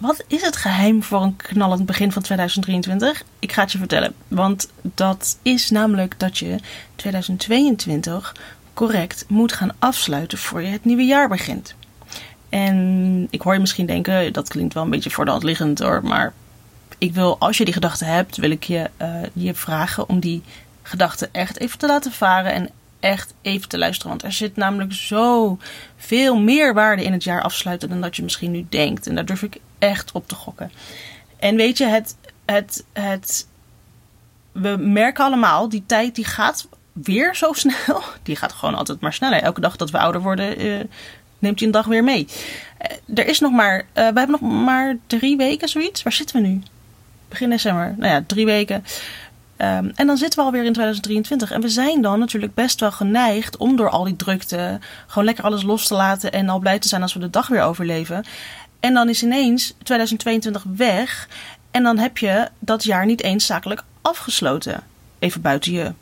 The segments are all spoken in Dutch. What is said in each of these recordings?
wat is het geheim voor een knallend begin van 2023? Ik ga het je vertellen. Want dat is namelijk dat je 2022 correct moet gaan afsluiten voor je het nieuwe jaar begint. En ik hoor je misschien denken, dat klinkt wel een beetje voor de hand liggend hoor. Maar ik wil, als je die gedachte hebt, wil ik je, uh, je vragen om die gedachte echt even te laten varen en echt even te luisteren. Want er zit namelijk zo veel meer waarde in het jaar afsluiten dan dat je misschien nu denkt. En daar durf ik echt op te gokken. En weet je, het, het, het, we merken allemaal, die tijd die gaat weer zo snel. Die gaat gewoon altijd maar sneller. Elke dag dat we ouder worden, uh, neemt hij een dag weer mee. Uh, er is nog maar, uh, we hebben nog maar drie weken zoiets. Waar zitten we nu? Begin december. Nou ja, drie weken. Um, en dan zitten we alweer in 2023. En we zijn dan natuurlijk best wel geneigd om door al die drukte gewoon lekker alles los te laten en al blij te zijn als we de dag weer overleven. En dan is ineens 2022 weg. En dan heb je dat jaar niet eens zakelijk afgesloten. Even buiten je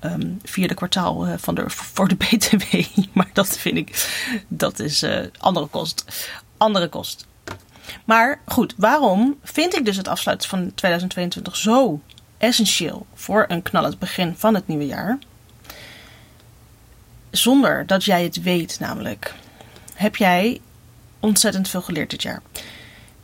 um, vierde kwartaal uh, van de, voor de BTW. Maar dat vind ik, dat is uh, andere kost. Andere kost. Maar goed, waarom vind ik dus het afsluiten van 2022 zo essentieel voor een knallend begin van het nieuwe jaar? Zonder dat jij het weet, namelijk, heb jij ontzettend veel geleerd dit jaar.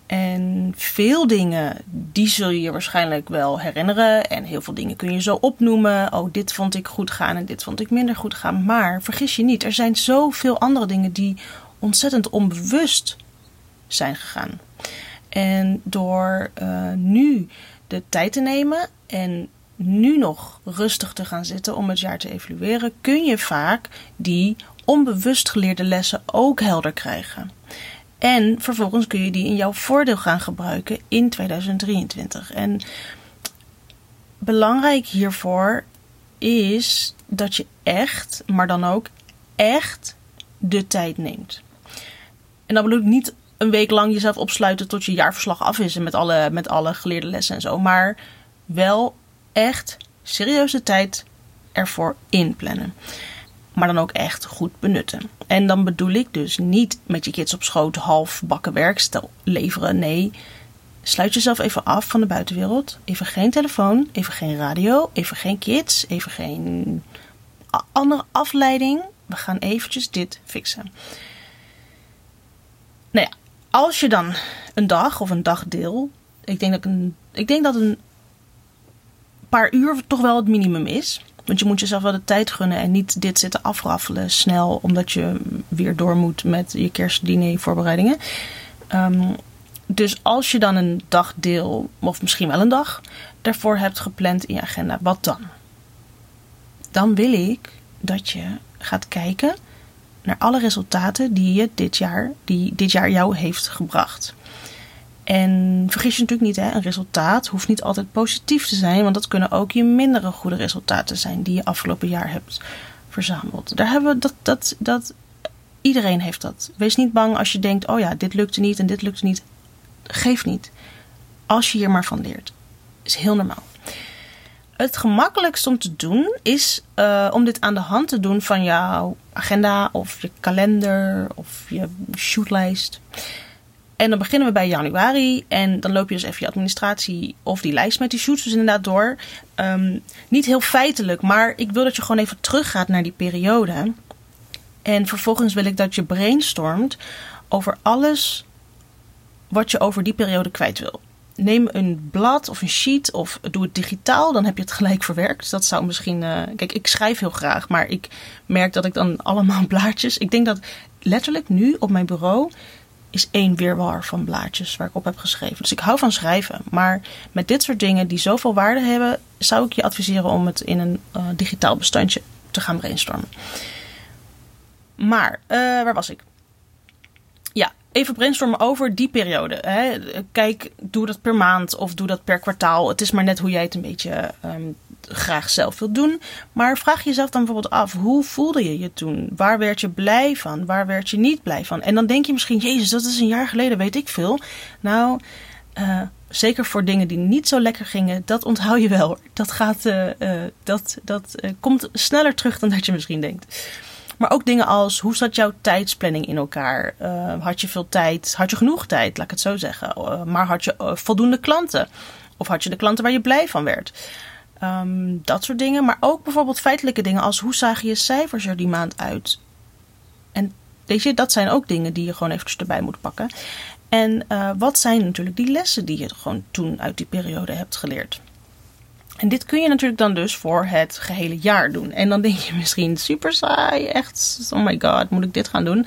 En veel dingen, die zul je je waarschijnlijk wel herinneren. En heel veel dingen kun je zo opnoemen. Oh, dit vond ik goed gaan en dit vond ik minder goed gaan. Maar vergis je niet, er zijn zoveel andere dingen die ontzettend onbewust zijn gegaan. En door uh, nu de tijd te nemen en nu nog rustig te gaan zitten om het jaar te evalueren, kun je vaak die onbewust geleerde lessen ook helder krijgen. En vervolgens kun je die in jouw voordeel gaan gebruiken in 2023. En belangrijk hiervoor is dat je echt, maar dan ook echt de tijd neemt. En dat bedoel ik niet een week lang jezelf opsluiten tot je jaarverslag af is en met alle, met alle geleerde lessen en zo. Maar wel echt serieuze tijd ervoor inplannen maar dan ook echt goed benutten. En dan bedoel ik dus niet met je kids op schoot half bakken werk leveren. Nee, sluit jezelf even af van de buitenwereld. Even geen telefoon, even geen radio, even geen kids, even geen andere afleiding. We gaan eventjes dit fixen. Nou ja, als je dan een dag of een dagdeel, ik denk dat een, ik denk dat een paar uur toch wel het minimum is. Want je moet jezelf wel de tijd gunnen en niet dit zitten afraffelen snel, omdat je weer door moet met je kerstdiner voorbereidingen. Um, dus als je dan een dagdeel, of misschien wel een dag, daarvoor hebt gepland in je agenda, wat dan? Dan wil ik dat je gaat kijken naar alle resultaten die je dit jaar, die dit jaar jou heeft gebracht. En vergis je natuurlijk niet, hè, een resultaat hoeft niet altijd positief te zijn, want dat kunnen ook je mindere goede resultaten zijn die je afgelopen jaar hebt verzameld. Daar hebben we dat, dat, dat, iedereen heeft dat. Wees niet bang als je denkt, oh ja, dit lukte niet en dit lukte niet. Geef niet. Als je hier maar van leert. Is heel normaal. Het gemakkelijkst om te doen is uh, om dit aan de hand te doen van jouw agenda of je kalender of je shootlijst. En dan beginnen we bij januari. En dan loop je dus even je administratie of die lijst met die shoots dus inderdaad door. Um, niet heel feitelijk, maar ik wil dat je gewoon even teruggaat naar die periode. En vervolgens wil ik dat je brainstormt over alles wat je over die periode kwijt wil. Neem een blad of een sheet of doe het digitaal, dan heb je het gelijk verwerkt. Dat zou misschien. Uh, kijk, ik schrijf heel graag, maar ik merk dat ik dan allemaal blaadjes. Ik denk dat letterlijk nu op mijn bureau is één weerwar van blaadjes waar ik op heb geschreven. Dus ik hou van schrijven. Maar met dit soort dingen die zoveel waarde hebben, zou ik je adviseren om het in een uh, digitaal bestandje te gaan brainstormen. Maar, uh, waar was ik? Ja, even brainstormen over die periode. Hè. Kijk, doe dat per maand of doe dat per kwartaal. Het is maar net hoe jij het een beetje um, graag zelf wilt doen. Maar vraag jezelf dan bijvoorbeeld af: hoe voelde je je toen? Waar werd je blij van? Waar werd je niet blij van? En dan denk je misschien: Jezus, dat is een jaar geleden, weet ik veel. Nou, uh, zeker voor dingen die niet zo lekker gingen, dat onthoud je wel. Dat, gaat, uh, uh, dat, dat komt sneller terug dan dat je misschien denkt. Maar ook dingen als hoe zat jouw tijdsplanning in elkaar? Uh, had je veel tijd? Had je genoeg tijd, laat ik het zo zeggen? Uh, maar had je uh, voldoende klanten? Of had je de klanten waar je blij van werd? Um, dat soort dingen. Maar ook bijvoorbeeld feitelijke dingen als hoe zagen je cijfers er die maand uit? En dat zijn ook dingen die je gewoon eventjes erbij moet pakken. En wat zijn natuurlijk die lessen die je gewoon toen uit die periode hebt geleerd? En dit kun je natuurlijk dan dus voor het gehele jaar doen. En dan denk je misschien super saai, echt, oh my god, moet ik dit gaan doen?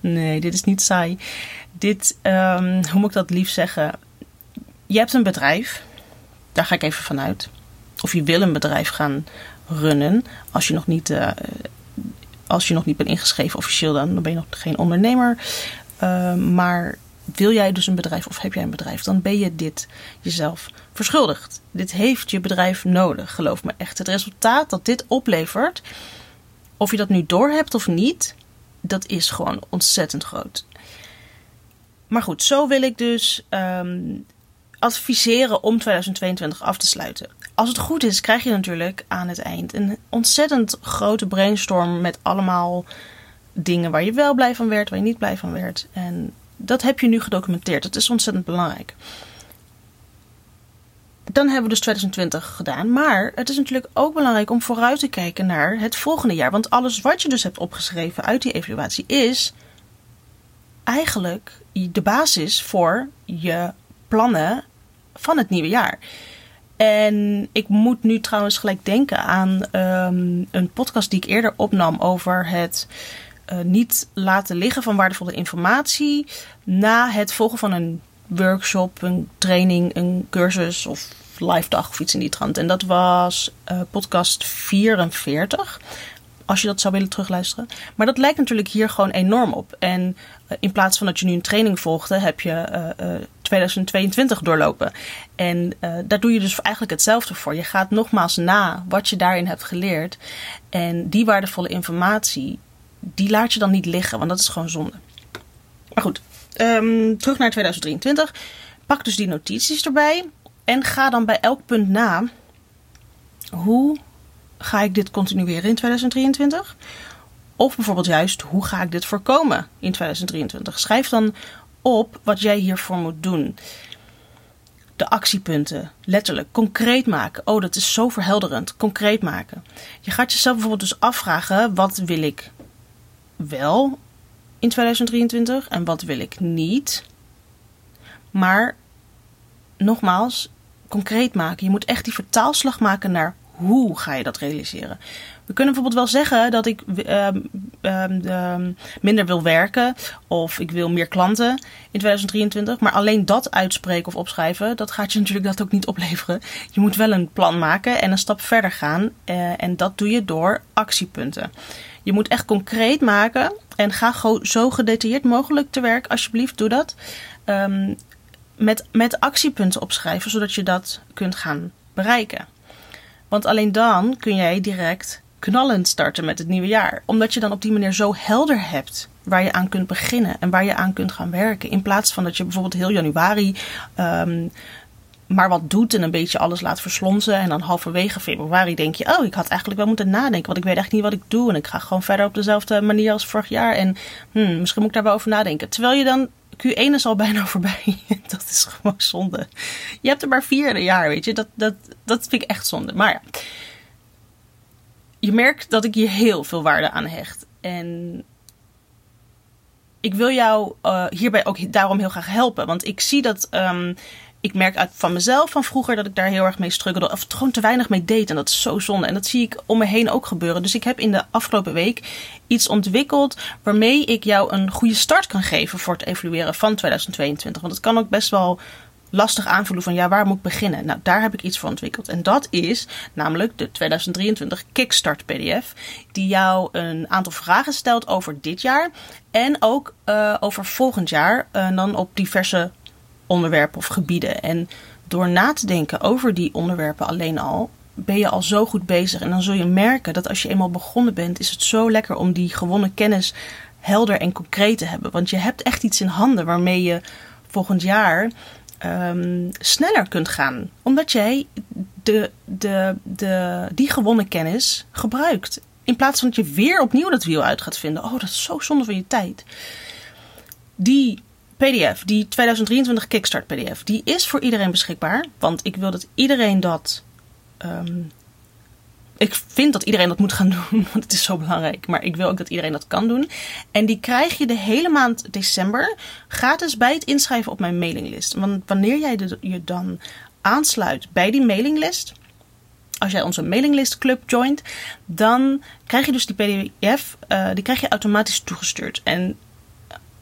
Nee, dit is niet saai. Dit, um, hoe moet ik dat lief zeggen? Je hebt een bedrijf, daar ga ik even vanuit. Of je wil een bedrijf gaan runnen, als je nog niet, uh, als je nog niet bent ingeschreven officieel, dan, ben je nog geen ondernemer. Uh, maar wil jij dus een bedrijf of heb jij een bedrijf, dan ben je dit jezelf verschuldigd. Dit heeft je bedrijf nodig, geloof me echt. Het resultaat dat dit oplevert, of je dat nu doorhebt of niet, dat is gewoon ontzettend groot. Maar goed, zo wil ik dus um, adviseren om 2022 af te sluiten. Als het goed is, krijg je natuurlijk aan het eind een ontzettend grote brainstorm met allemaal dingen waar je wel blij van werd, waar je niet blij van werd. En dat heb je nu gedocumenteerd. Dat is ontzettend belangrijk. Dan hebben we dus 2020 gedaan. Maar het is natuurlijk ook belangrijk om vooruit te kijken naar het volgende jaar. Want alles wat je dus hebt opgeschreven uit die evaluatie is eigenlijk de basis voor je plannen van het nieuwe jaar. En ik moet nu trouwens gelijk denken aan um, een podcast die ik eerder opnam over het uh, niet laten liggen van waardevolle informatie na het volgen van een workshop, een training, een cursus of live dag of iets in die trant. En dat was uh, podcast 44. Als je dat zou willen terugluisteren. Maar dat lijkt natuurlijk hier gewoon enorm op. En uh, in plaats van dat je nu een training volgde, heb je uh, 2022 doorlopen. En daar doe je dus eigenlijk hetzelfde voor. Je gaat nogmaals na wat je daarin hebt geleerd. En die waardevolle informatie, die laat je dan niet liggen, want dat is gewoon zonde. Maar goed, um, terug naar 2023. Pak dus die notities erbij. En ga dan bij elk punt na. Hoe ga ik dit continueren in 2023? Of bijvoorbeeld juist, hoe ga ik dit voorkomen in 2023? Schrijf dan op wat jij hiervoor moet doen. De actiepunten, letterlijk, concreet maken. Oh, dat is zo verhelderend. Concreet maken. Je gaat jezelf bijvoorbeeld dus afvragen: wat wil ik wel in 2023 en wat wil ik niet. Maar nogmaals, concreet maken. Je moet echt die vertaalslag maken naar hoe ga je dat realiseren. We kunnen bijvoorbeeld wel zeggen dat ik uh, uh, minder wil werken of ik wil meer klanten in 2023. Maar alleen dat uitspreken of opschrijven, dat gaat je natuurlijk dat ook niet opleveren. Je moet wel een plan maken en een stap verder gaan. Uh, en dat doe je door actiepunten. Je moet echt concreet maken en ga zo gedetailleerd mogelijk te werk. Alsjeblieft, doe dat. Um, met, met actiepunten opschrijven, zodat je dat kunt gaan bereiken. Want alleen dan kun jij direct knallend starten met het nieuwe jaar. Omdat je dan op die manier zo helder hebt waar je aan kunt beginnen en waar je aan kunt gaan werken. In plaats van dat je bijvoorbeeld heel januari um, maar wat doet en een beetje alles laat verslonsen. En dan halverwege februari denk je, oh, ik had eigenlijk wel moeten nadenken. Want ik weet echt niet wat ik doe. En ik ga gewoon verder op dezelfde manier als vorig jaar. En hmm, misschien moet ik daar wel over nadenken. Terwijl je dan, Q1 is al bijna voorbij. dat is gewoon zonde. Je hebt er maar vier in een jaar, weet je. Dat, dat, dat vind ik echt zonde. Maar ja, je merkt dat ik hier heel veel waarde aan hecht. En ik wil jou uh, hierbij ook daarom heel graag helpen. Want ik zie dat um, ik merk uit van mezelf van vroeger dat ik daar heel erg mee struggelde. Of gewoon te weinig mee deed. En dat is zo zonde. En dat zie ik om me heen ook gebeuren. Dus ik heb in de afgelopen week iets ontwikkeld waarmee ik jou een goede start kan geven voor het evalueren van 2022. Want het kan ook best wel lastig aanvoelen van ja, waar moet ik beginnen? Nou, daar heb ik iets voor ontwikkeld. En dat is namelijk de 2023 Kickstart PDF. Die jou een aantal vragen stelt over dit jaar. En ook uh, over volgend jaar. En dan op diverse onderwerpen of gebieden. En door na te denken over die onderwerpen alleen al, ben je al zo goed bezig. En dan zul je merken dat als je eenmaal begonnen bent, is het zo lekker om die gewonnen kennis helder en concreet te hebben. Want je hebt echt iets in handen waarmee je volgend jaar um, sneller kunt gaan. Omdat jij de, de, de, die gewonnen kennis gebruikt. In plaats van dat je weer opnieuw dat wiel uit gaat vinden. Oh, dat is zo zonde van je tijd. Die PDF, die 2023 Kickstart PDF, die is voor iedereen beschikbaar. Want ik wil dat iedereen dat. Ehm, ik vind dat iedereen dat moet gaan doen, want het is zo belangrijk. Maar ik wil ook dat iedereen dat kan doen. En die krijg je de hele maand december gratis bij het inschrijven op mijn mailinglist. Want wanneer jij je dan aansluit bij die mailinglist, als jij onze mailinglistclub joint, dan krijg je dus die PDF, uh, die krijg je automatisch toegestuurd. En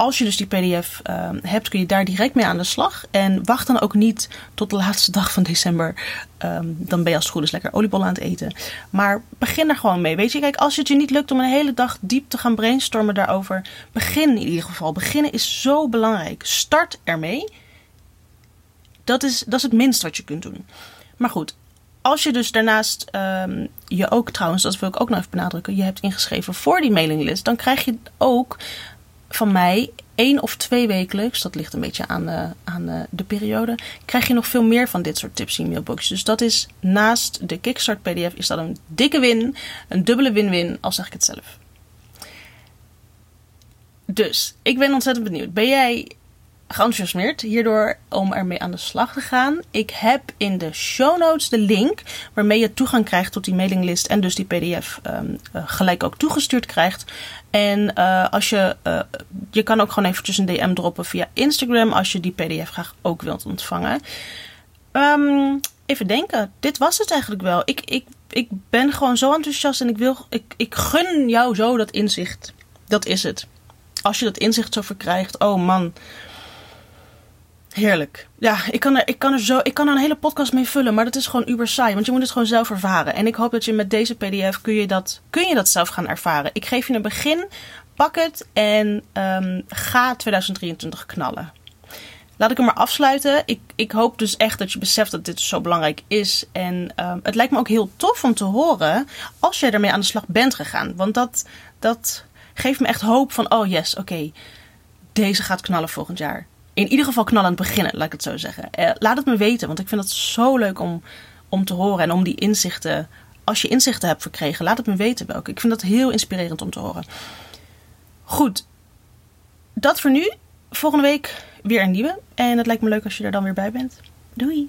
als je dus die PDF uh, hebt, kun je daar direct mee aan de slag. En wacht dan ook niet tot de laatste dag van december. Um, dan ben je als het goed is lekker oliebollen aan het eten. Maar begin er gewoon mee. Weet je, kijk, als het je niet lukt om een hele dag diep te gaan brainstormen daarover, begin in ieder geval. Beginnen is zo belangrijk. Start ermee. Dat is, dat is het minst wat je kunt doen. Maar goed, als je dus daarnaast um, je ook trouwens, dat wil ik ook nog even benadrukken, je hebt ingeschreven voor die mailinglist, dan krijg je ook van mij één of twee wekelijks, dat ligt een beetje aan, uh, aan uh, de periode, krijg je nog veel meer van dit soort tips in mailboxjes. Dus dat is naast de Kickstart PDF is dat een dikke win, een dubbele win-win, al zeg ik het zelf. Dus, ik ben ontzettend benieuwd. Ben jij geenthousiasmeerd hierdoor om ermee aan de slag te gaan. Ik heb in de show notes de link waarmee je toegang krijgt tot die mailinglist en dus die PDF um, uh, gelijk ook toegestuurd krijgt. En uh, als je, uh, je kan ook gewoon eventjes een DM droppen via Instagram als je die PDF graag ook wilt ontvangen. Um, even denken, dit was het eigenlijk wel. Ik, ik, ik ben gewoon zo enthousiast en ik wil, ik, ik gun jou zo dat inzicht. Dat is het. Als je dat inzicht zo verkrijgt, oh man. Heerlijk. Ja, ik kan, er, ik, kan er zo, ik kan er een hele podcast mee vullen, maar dat is gewoon uber saai. Want je moet het gewoon zelf ervaren. En ik hoop dat je met deze PDF kun je dat, kun je dat zelf gaan ervaren. Ik geef je een begin, pak het en um, ga 2023 knallen. Laat ik hem maar afsluiten. Ik, ik hoop dus echt dat je beseft dat dit zo belangrijk is. En um, het lijkt me ook heel tof om te horen als jij ermee aan de slag bent gegaan. Want dat, dat geeft me echt hoop van, oh yes, oké, deze gaat knallen volgend jaar in ieder geval knallend beginnen, laat ik het zo zeggen. Uh, laat het me weten, want ik vind het zo leuk om, om te horen en om die inzichten. Als je inzichten hebt verkregen, laat het me weten welke. Ik vind dat heel inspirerend om te horen. Goed, dat voor nu. Volgende week weer een nieuwe. En het lijkt me leuk als je er dan weer bij bent. Doei!